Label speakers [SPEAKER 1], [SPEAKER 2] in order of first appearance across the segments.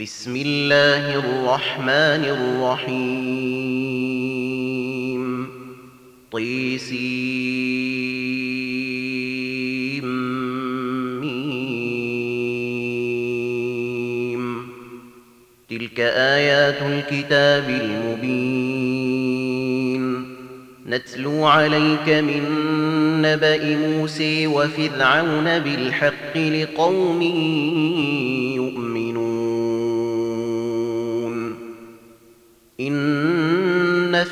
[SPEAKER 1] بسم الله الرحمن الرحيم طيسيم تلك آيات الكتاب المبين نتلو عليك من نبأ موسى وفرعون بالحق لقوم يؤمنون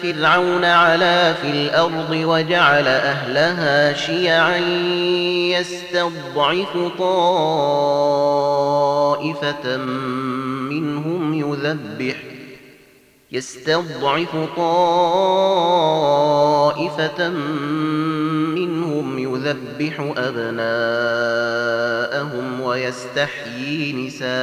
[SPEAKER 1] فرعون علا في الأرض وجعل أهلها شيعا يستضعف طائفة منهم يذبح يستضعف طائفة منهم يذبح أبناءهم ويستحيي نساءهم.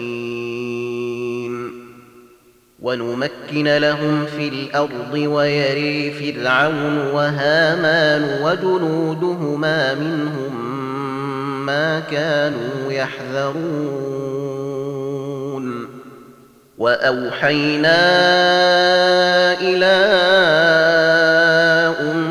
[SPEAKER 1] ونمكن لهم في الأرض ويري فرعون وهامان وجنودهما منهم ما كانوا يحذرون. وأوحينا إلى أم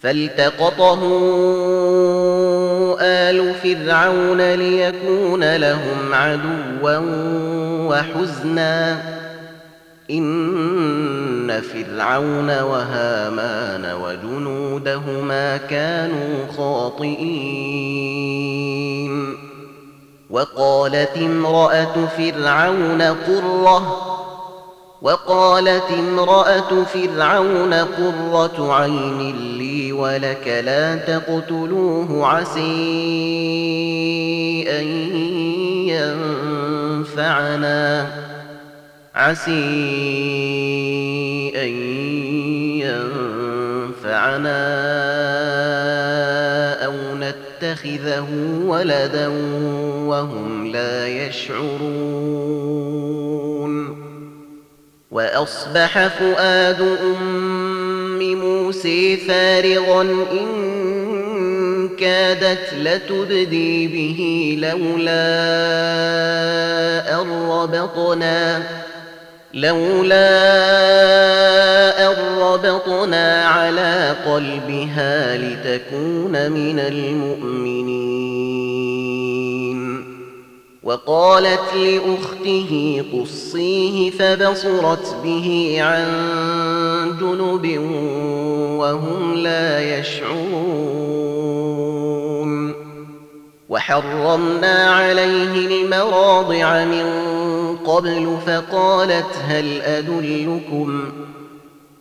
[SPEAKER 1] فالتقطه آل فرعون ليكون لهم عدوا وحزنا. إن فرعون وهامان وجنودهما كانوا خاطئين. وقالت امرأة فرعون قرة وقالت امرأة فرعون قرة عين لي ولك لا تقتلوه عسي أن ينفعنا عسي أن ينفعنا أو نتخذه ولدا وهم لا يشعرون. وأصبح فؤاد أم موسى فارغا إن كادت لتبدي به لولا أن ربطنا لولا أن ربطنا على قلبها لتكون من المؤمنين. وقالت لأخته قصيه فبصرت به عن جنب وهم لا يشعرون. وحرمنا عليه المراضع من قبل فقالت هل أدلكم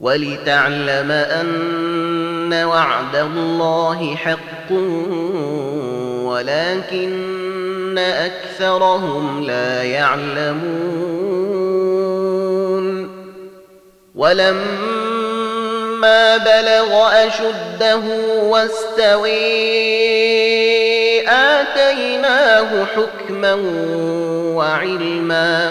[SPEAKER 1] ولتعلم أن وعد الله حق ولكن أكثرهم لا يعلمون. ولما بلغ أشده واستوي آتيناه حكما وعلما.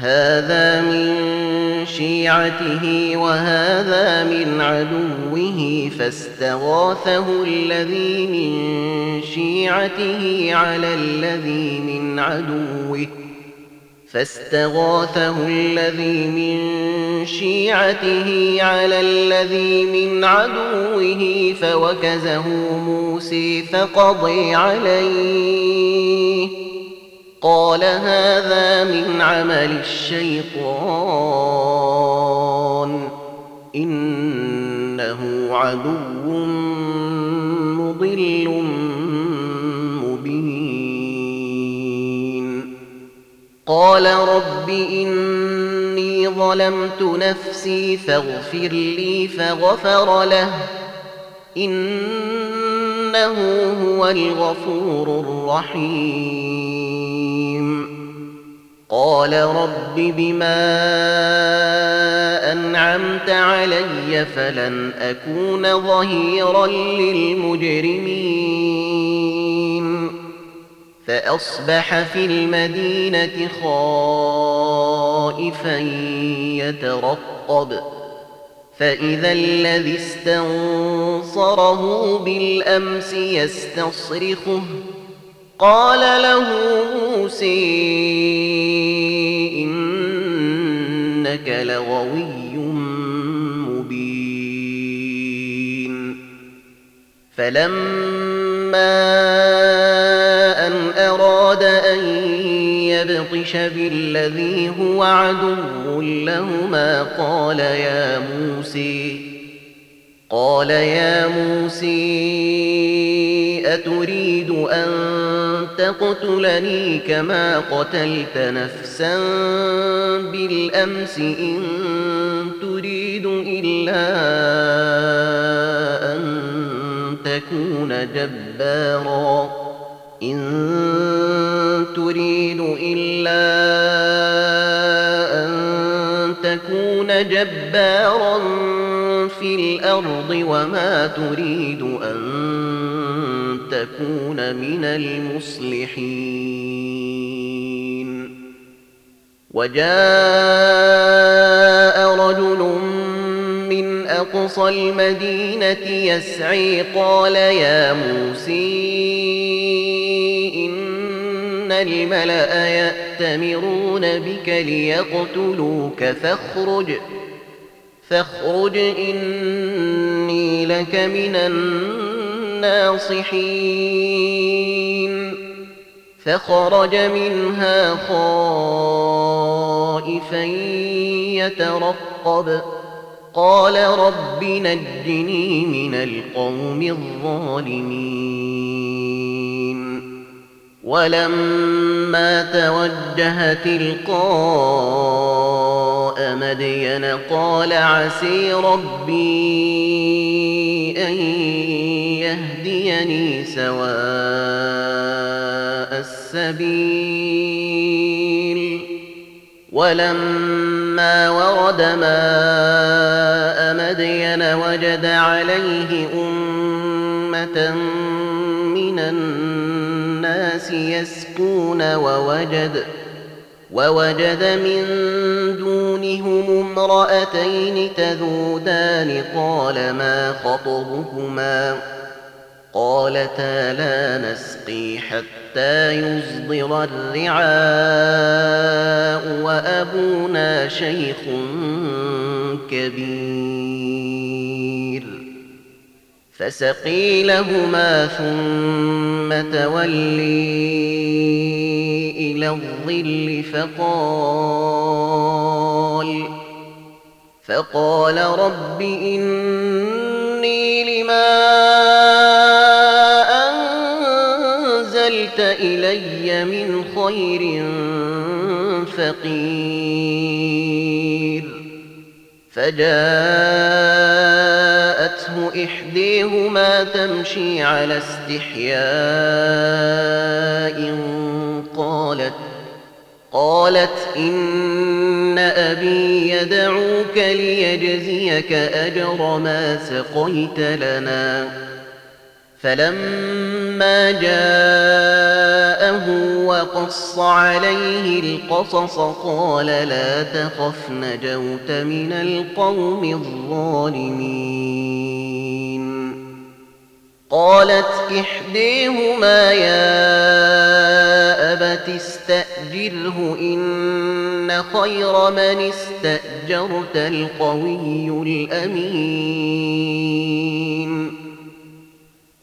[SPEAKER 1] هذا من شيعته وهذا من عدوه فاستغاثه الذي من شيعته على الذي من عدوه فاستغاثه الذي من شيعته على الذي من عدوه فوكزه موسى فقضي عليه قال هذا من عمل الشيطان. إنه عدو مضل مبين. قال رب إني ظلمت نفسي فاغفر لي فغفر له. إنه هو الغفور الرحيم. قال رب بما أنعمت علي فلن أكون ظهيرا للمجرمين. فأصبح في المدينة خائفا يترقب. فإذا الذي استنصره بالأمس يستصرخه. قال له موسى إنك لغوي مبين. فلما أن أراد أن يبطش بالذي هو عدو لهما. قال يا موسى قال يا موسى أتريد أن تقتلني كما قتلت نفسا بالأمس إن تريد إلا أن تكون جبارا. إن تريد إلا أن تكون جبارا في الأرض وما تريد أن تكون من المصلحين. وجاء رجل من أقصى المدينة يسعي قال يا موسى إن الملأ يأتمرون بك ليقتلوك. فاخرج فاخرج إني لك من الناصحين. فخرج منها خائفا يترقب. قال رب نجني من القوم الظالمين. ولما توجه تلقاء مدين قال عسي ربي أن يهديني سواء السبيل. ولما ورد ماء مدين وجد عليه أمة من الناس يسكون ووجد ووجد من دونهم امرأتين تذودان. قال ما خطبكما قالتا لا نسقي حتى يصدر الرعاء وأبونا شيخ كبير. فسقي لهما ثم تولي إلى الظل فقال فقال رب إني لما أنزلت إلي من خير فقير فجاءته فجاءته إحديهما تمشي على استحياء قالت قالت إن أبي يدعوك ليجزيك أجر ما سقيت لنا. فلما جاءه وقص عليه القصص قال لا تخف نجوت من القوم الظالمين. قالت إحديهما يا أبت استأجره إن خير من استأجرت القوي الأمين.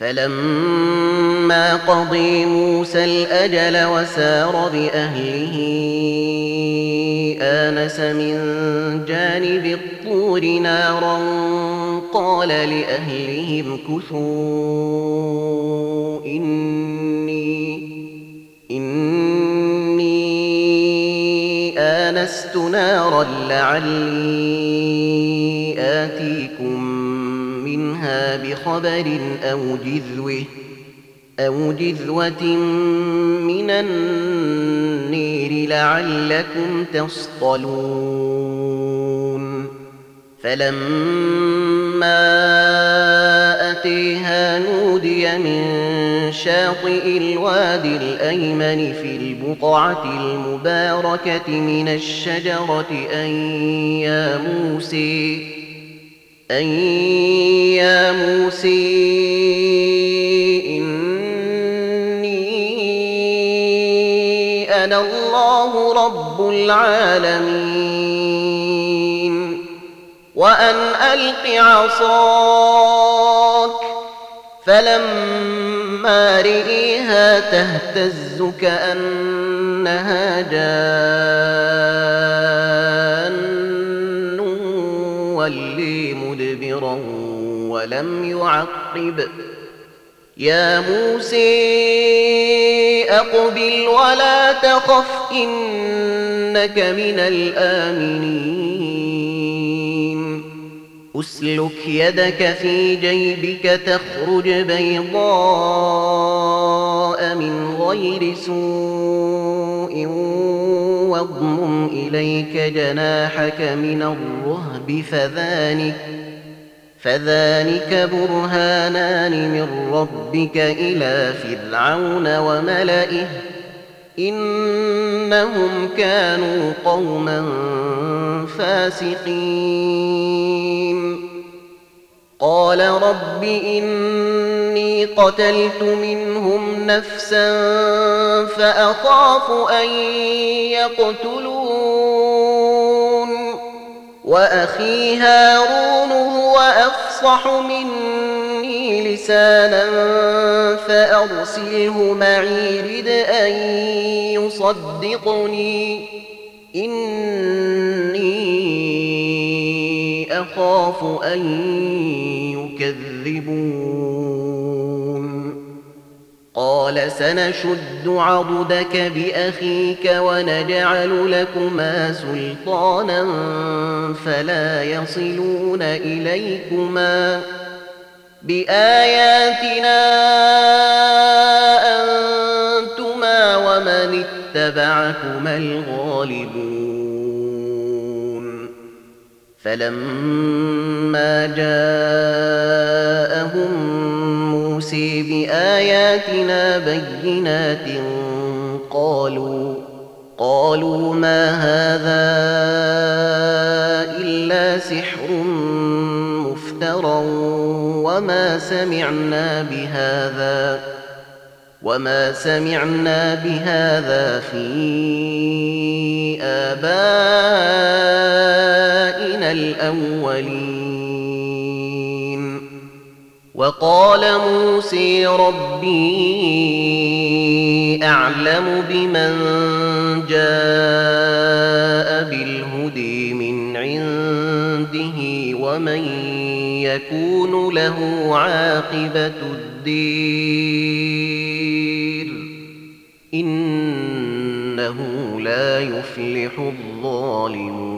[SPEAKER 1] فلما قضي موسى الأجل وسار بأهله آنس من جانب الطور نارا قال لأهلهم كثوا إني إني آنست نارا لعلي آتيكم منها بخبر أو جذوة أو جذوة من النير لعلكم تصطلون. فلما أتيها نودي من شاطئ الوادي الأيمن في البقعة المباركة من الشجرة أن يا موسى أن يا موسى إني أنا الله رب العالمين وأن ألق عصاك فلما رئيها تهتز كأنها جان مدبرا ولم يعقب. يا موسى أقبل ولا تخف إنك من الآمنين. أسلك يدك في جيبك تخرج بيضاء من غير سوء واضمم إليك جناحك من الرهب فذلك فذلك برهانان من ربك إلى فرعون وملئه إنهم كانوا قوما فاسقين. قال رب إني قتلت منهم نفسا فأخاف أن يقتلون. وأخي هارون هو أفصح مني لسانا فأرسله معي رد أن يصدقني. إني أخاف أن يكذبون. سنشد عضدك بأخيك ونجعل لكما سلطانا فلا يصلون إليكما بآياتنا أنتما ومن اتبعكما الغالبون. فلما جاءهم موسى بآياتنا بينات قالوا قالوا ما هذا إلا سحر مفترى وما سمعنا بهذا وما سمعنا بهذا في آبائنا الأولين. وقال موسى ربي أعلم بمن جاء بالهدي من عنده ومن يكون له عاقبة الدير إنه لا يفلح الظالمون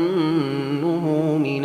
[SPEAKER 1] من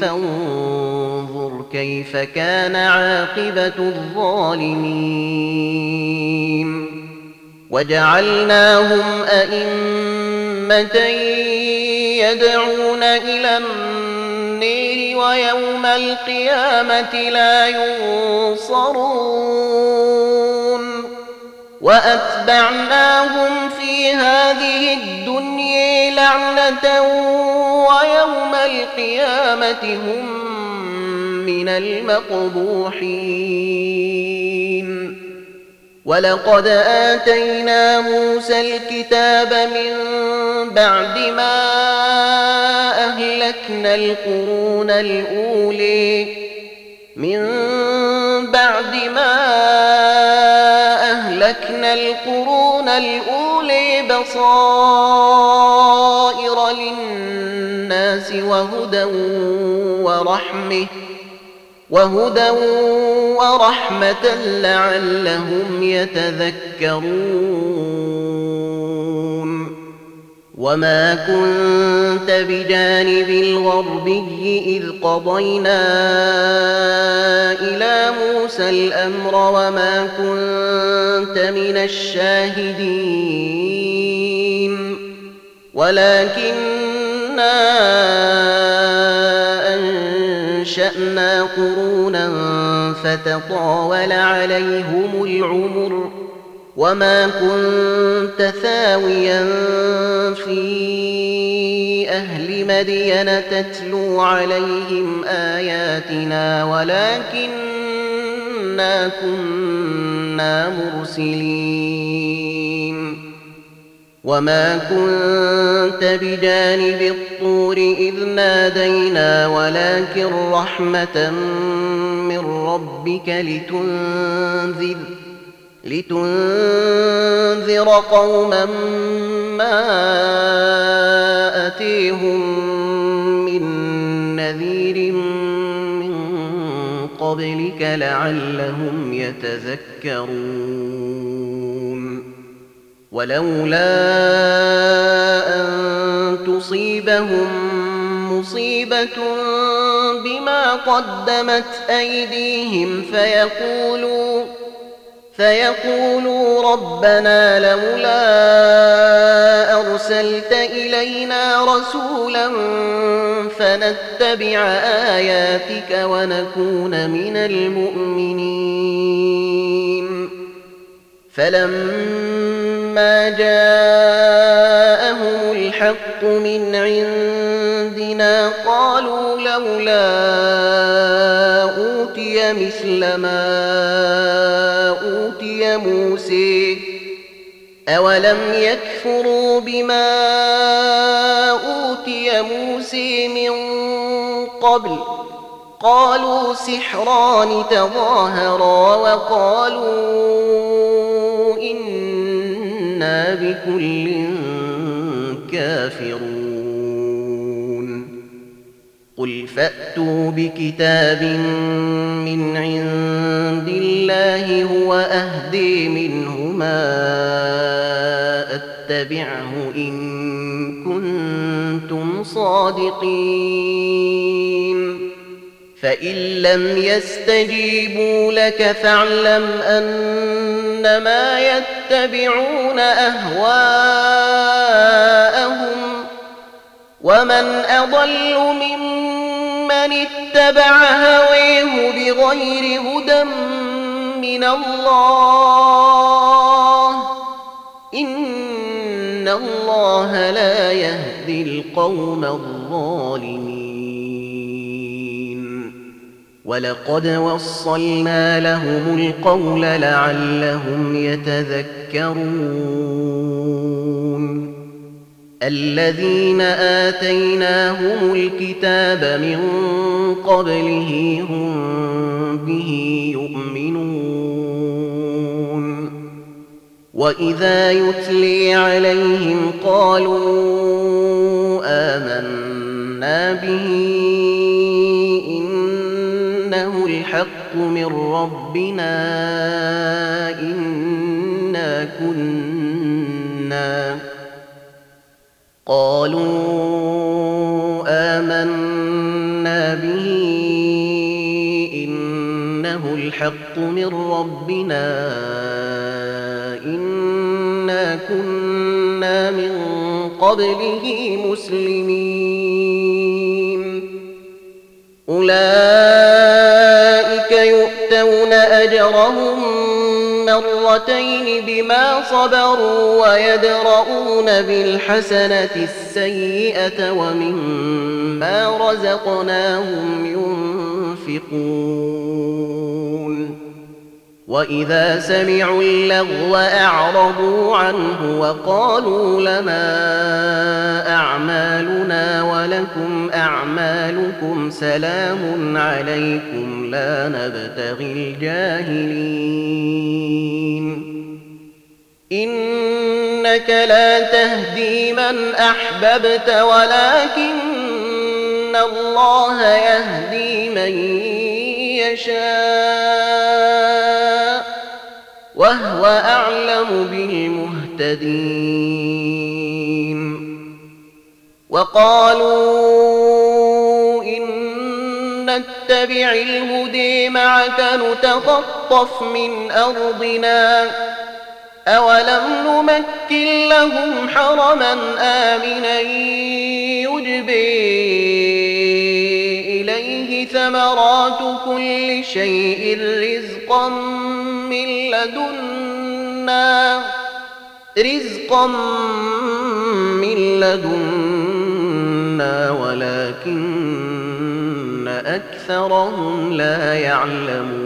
[SPEAKER 1] فانظر كيف كان عاقبة الظالمين. وجعلناهم أئمة يدعون إلى النير ويوم القيامة لا ينصرون. وأتبعناهم في هذه الدنيا لعنة ويوم القيامة هم من المقبوحين. ولقد آتينا موسى الكتاب من بعد ما أهلكنا القرون الأولي من بعد ما أهلكنا القرون الأولي بصائر للناس وهدى ورحمة وهدى ورحمة لعلهم يتذكرون. وما كنت بجانب الغربي إذ قضينا إلى موسى الأمر وما كنت من الشاهدين ولكننا أنشأنا قرونا فتطاول عليهم العمر وما كنت ثاويا في أهل مدين تتلو عليهم آياتنا ولكننا كنا مرسلين وما كنت بجانب الطور إذ نادينا ولكن رحمة من ربك لتنذر لتنذر قوما ما أتيهم من نذير من قبلك لعلهم يتذكرون. ولولا أن تصيبهم مصيبة بما قدمت أيديهم فيقولوا فيقولوا ربنا لولا أرسلت إلينا رسولا فنتبع آياتك ونكون من المؤمنين. فلما جاءهم الحق من عندنا قالوا لولا أوتي مثل ما أوتي موسى. أولم يكفروا بما أوتي موسى من قبل؟ قالوا سحران تظاهرا وقالوا إنا بكل كافرون. قل فأتوا بكتاب من عند الله هو أهدي منهما أتبعه إن كنتم صادقين فإن لم يستجيبوا لك فاعلم أنما يتبعون أهواءهم ومن أضل ممن اتبع هويه بغير هدى من الله إن الله لا يهدي القوم الظالمين ولقد وصلنا لهم القول لعلهم يتذكرون الذين آتيناهم الكتاب من قبله هم به يؤمنون. وإذا يتلي عليهم قالوا آمنا به إنه الحق من ربنا إنا كنا قالوا آمنا به إنه الحق من ربنا إنا كنا من قبله مسلمين. أولئك يؤتون أجرهم مرتين بما صبروا ويدرؤون بالحسنة السيئة ومما رزقناهم ينفقون. وإذا سمعوا اللغو أعرضوا عنه وقالوا لنا أعمالنا ولكم أعمالكم سلام عليكم لا نبتغي الجاهلين إنك لا تهدي من أحببت ولكن الله يهدي من يشاء وهو أعلم بالمهتدين. وقالوا إن نتبع الهدي معك نتخطف من أرضنا. أولم نمكن لهم حرما آمنا يجبي ثمرات كل شيء رزقا من لدنا رزقا من لدنا ولكن أكثرهم لا يعلمون.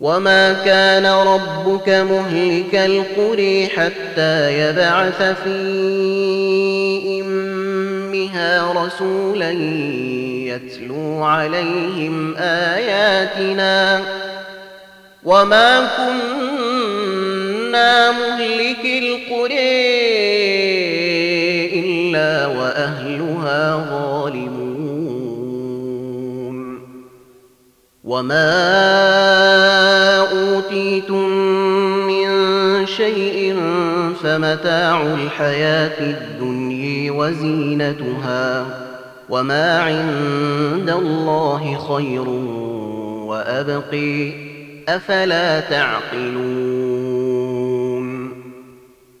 [SPEAKER 1] وما كان ربك مهلك القري حتى يبعث في أمها رسولا يتلو عليهم آياتنا وما كنا مهلك القرى إلا وأهلها ظالمون وما أوتيتم من شيء فمتاع الحياة الدنيا وزينتها وما عند الله خير وأبقي أفلا تعقلون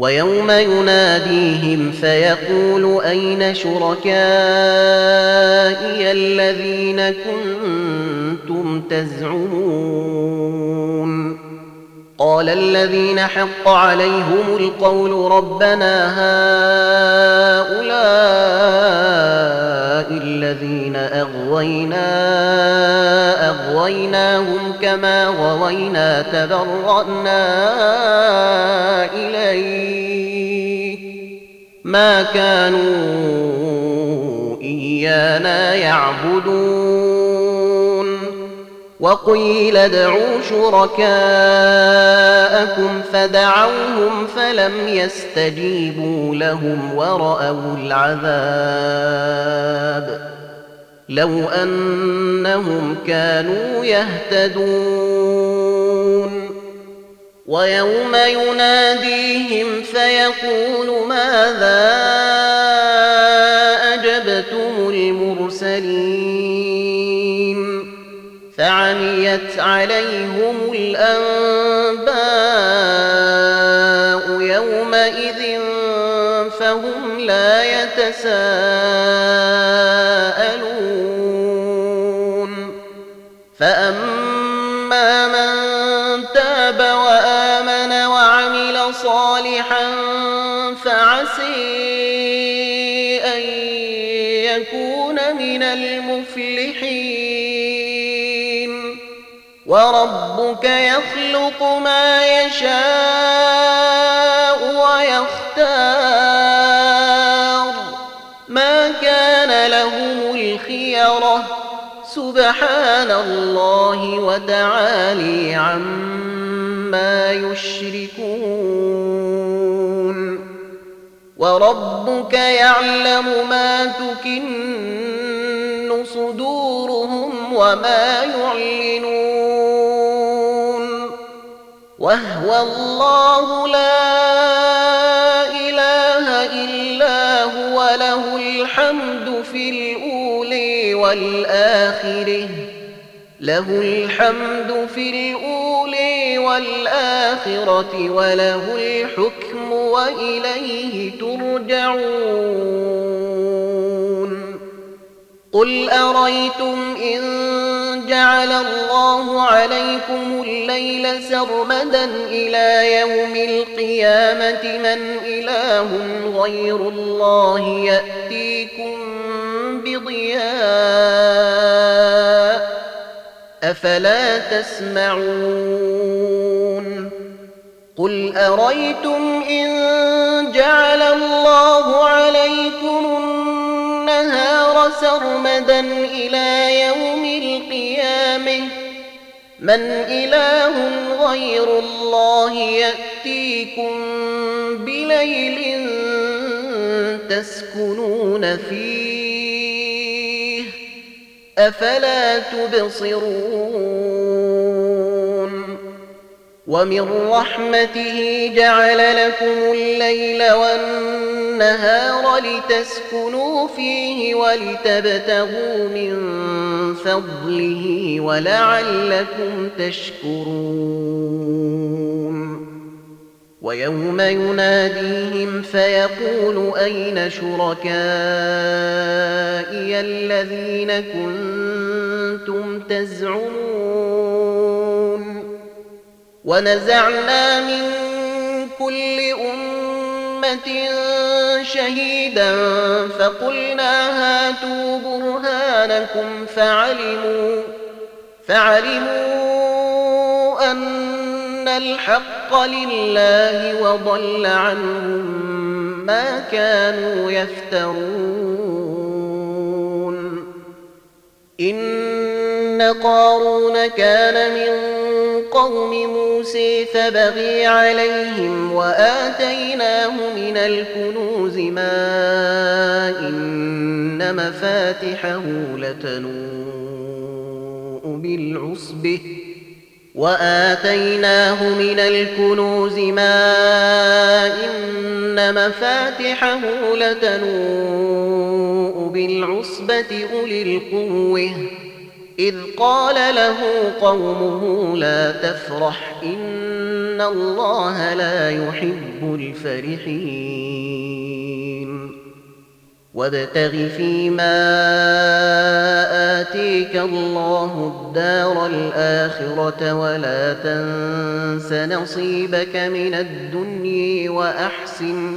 [SPEAKER 1] ويوم يناديهم فيقول أين شركائي الذين كنتم تزعمون؟ قال الذين حق عليهم القول ربنا الذين أغوينا أغويناهم كما غوينا تبرأنا إليك ما كانوا إيانا يعبدون. وقيل ادعوا شركاءكم فدعوهم فلم يستجيبوا لهم ورأوا العذاب لو أنهم كانوا يهتدون ويوم يناديهم فيقول ماذا فعميت عليهم الأنباء يومئذ فهم لا يتساءلون فأما من تاب وآمن وعمل صالحا فعسي أن يكون من المفلحين وربك يخلق ما يشاء ويختار. ما كان لهم الخيرة. سبحان الله وتعالي عما يشركون. وربك يعلم ما تكن صدورهم وما يعلنون. وهو الله لا إله إلا هو له الحمد في الأولي والآخرة له الحمد في الأولي والآخرة وله الحكم وإليه ترجعون. قل أريتم إن جعل الله عليكم الليل سرمدا إلى يوم القيامة من إله غير الله يأتيكم بضياء أفلا تسمعون قل أريتم إن جعل الله عليكم النهار سرمدا إلى يوم القيامة. من إله غير الله يأتيكم بليل تسكنون فيه. أفلا تبصرون؟ ومن رحمته جعل لكم الليل والنهار لتسكنوا فيه ولتبتغوا من فضله ولعلكم تشكرون. ويوم يناديهم فيقول أين شركائي الذين كنتم تزعمون؟ ونزعنا من كل أمة شهيدا فقلنا هاتوا برهانكم فعلموا فعلموا أن الحق لله وضل عنهم ما كانوا يفترون. قارون كان من قوم موسى فبغي عليهم وآتيناه من الكنوز ما إن مفاتحه لتنوء بالعصبه وآتيناه من الكنوز ما إن مفاتحه لتنوء بالعصبة أولي القوة إذ قال له قومه لا تفرح إن الله لا يحب الفرحين. وابتغ فيما آتيك الله الدار الآخرة ولا تنس نصيبك من الدنيا وأحسن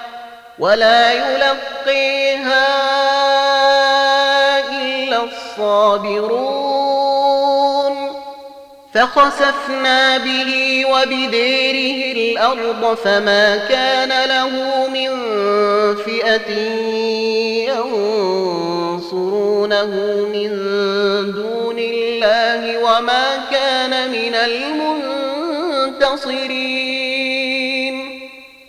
[SPEAKER 1] ولا يلقيها إلا الصابرون. فخسفنا به وبديره الأرض فما كان له من فئة ينصرونه من دون الله وما كان من المنتصرين.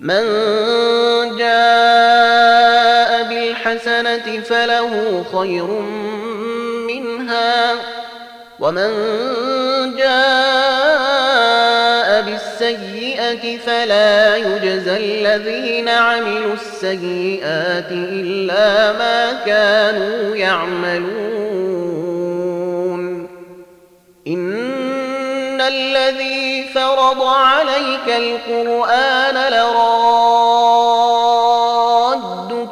[SPEAKER 1] من جاء بالحسنة فله خير منها ومن جاء بالسيئة فلا يجزى الذين عملوا السيئات إلا ما كانوا يعملون. الذي فرض عليك القرآن لرادك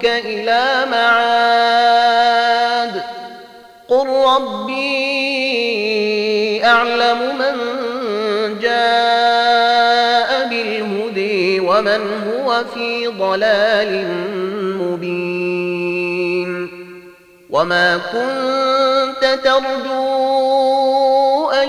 [SPEAKER 1] إلى معاد. قل ربي أعلم من جاء بالهدي ومن هو في ضلال مبين. وما كنت ترجو أن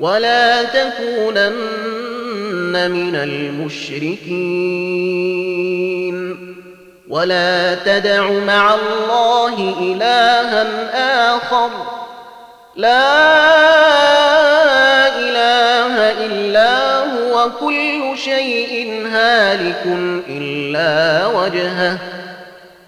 [SPEAKER 1] ولا تكونن من المشركين. ولا تدع مع الله إلها آخر. لا إله إلا هو. كل شيء هالك إلا وجهه.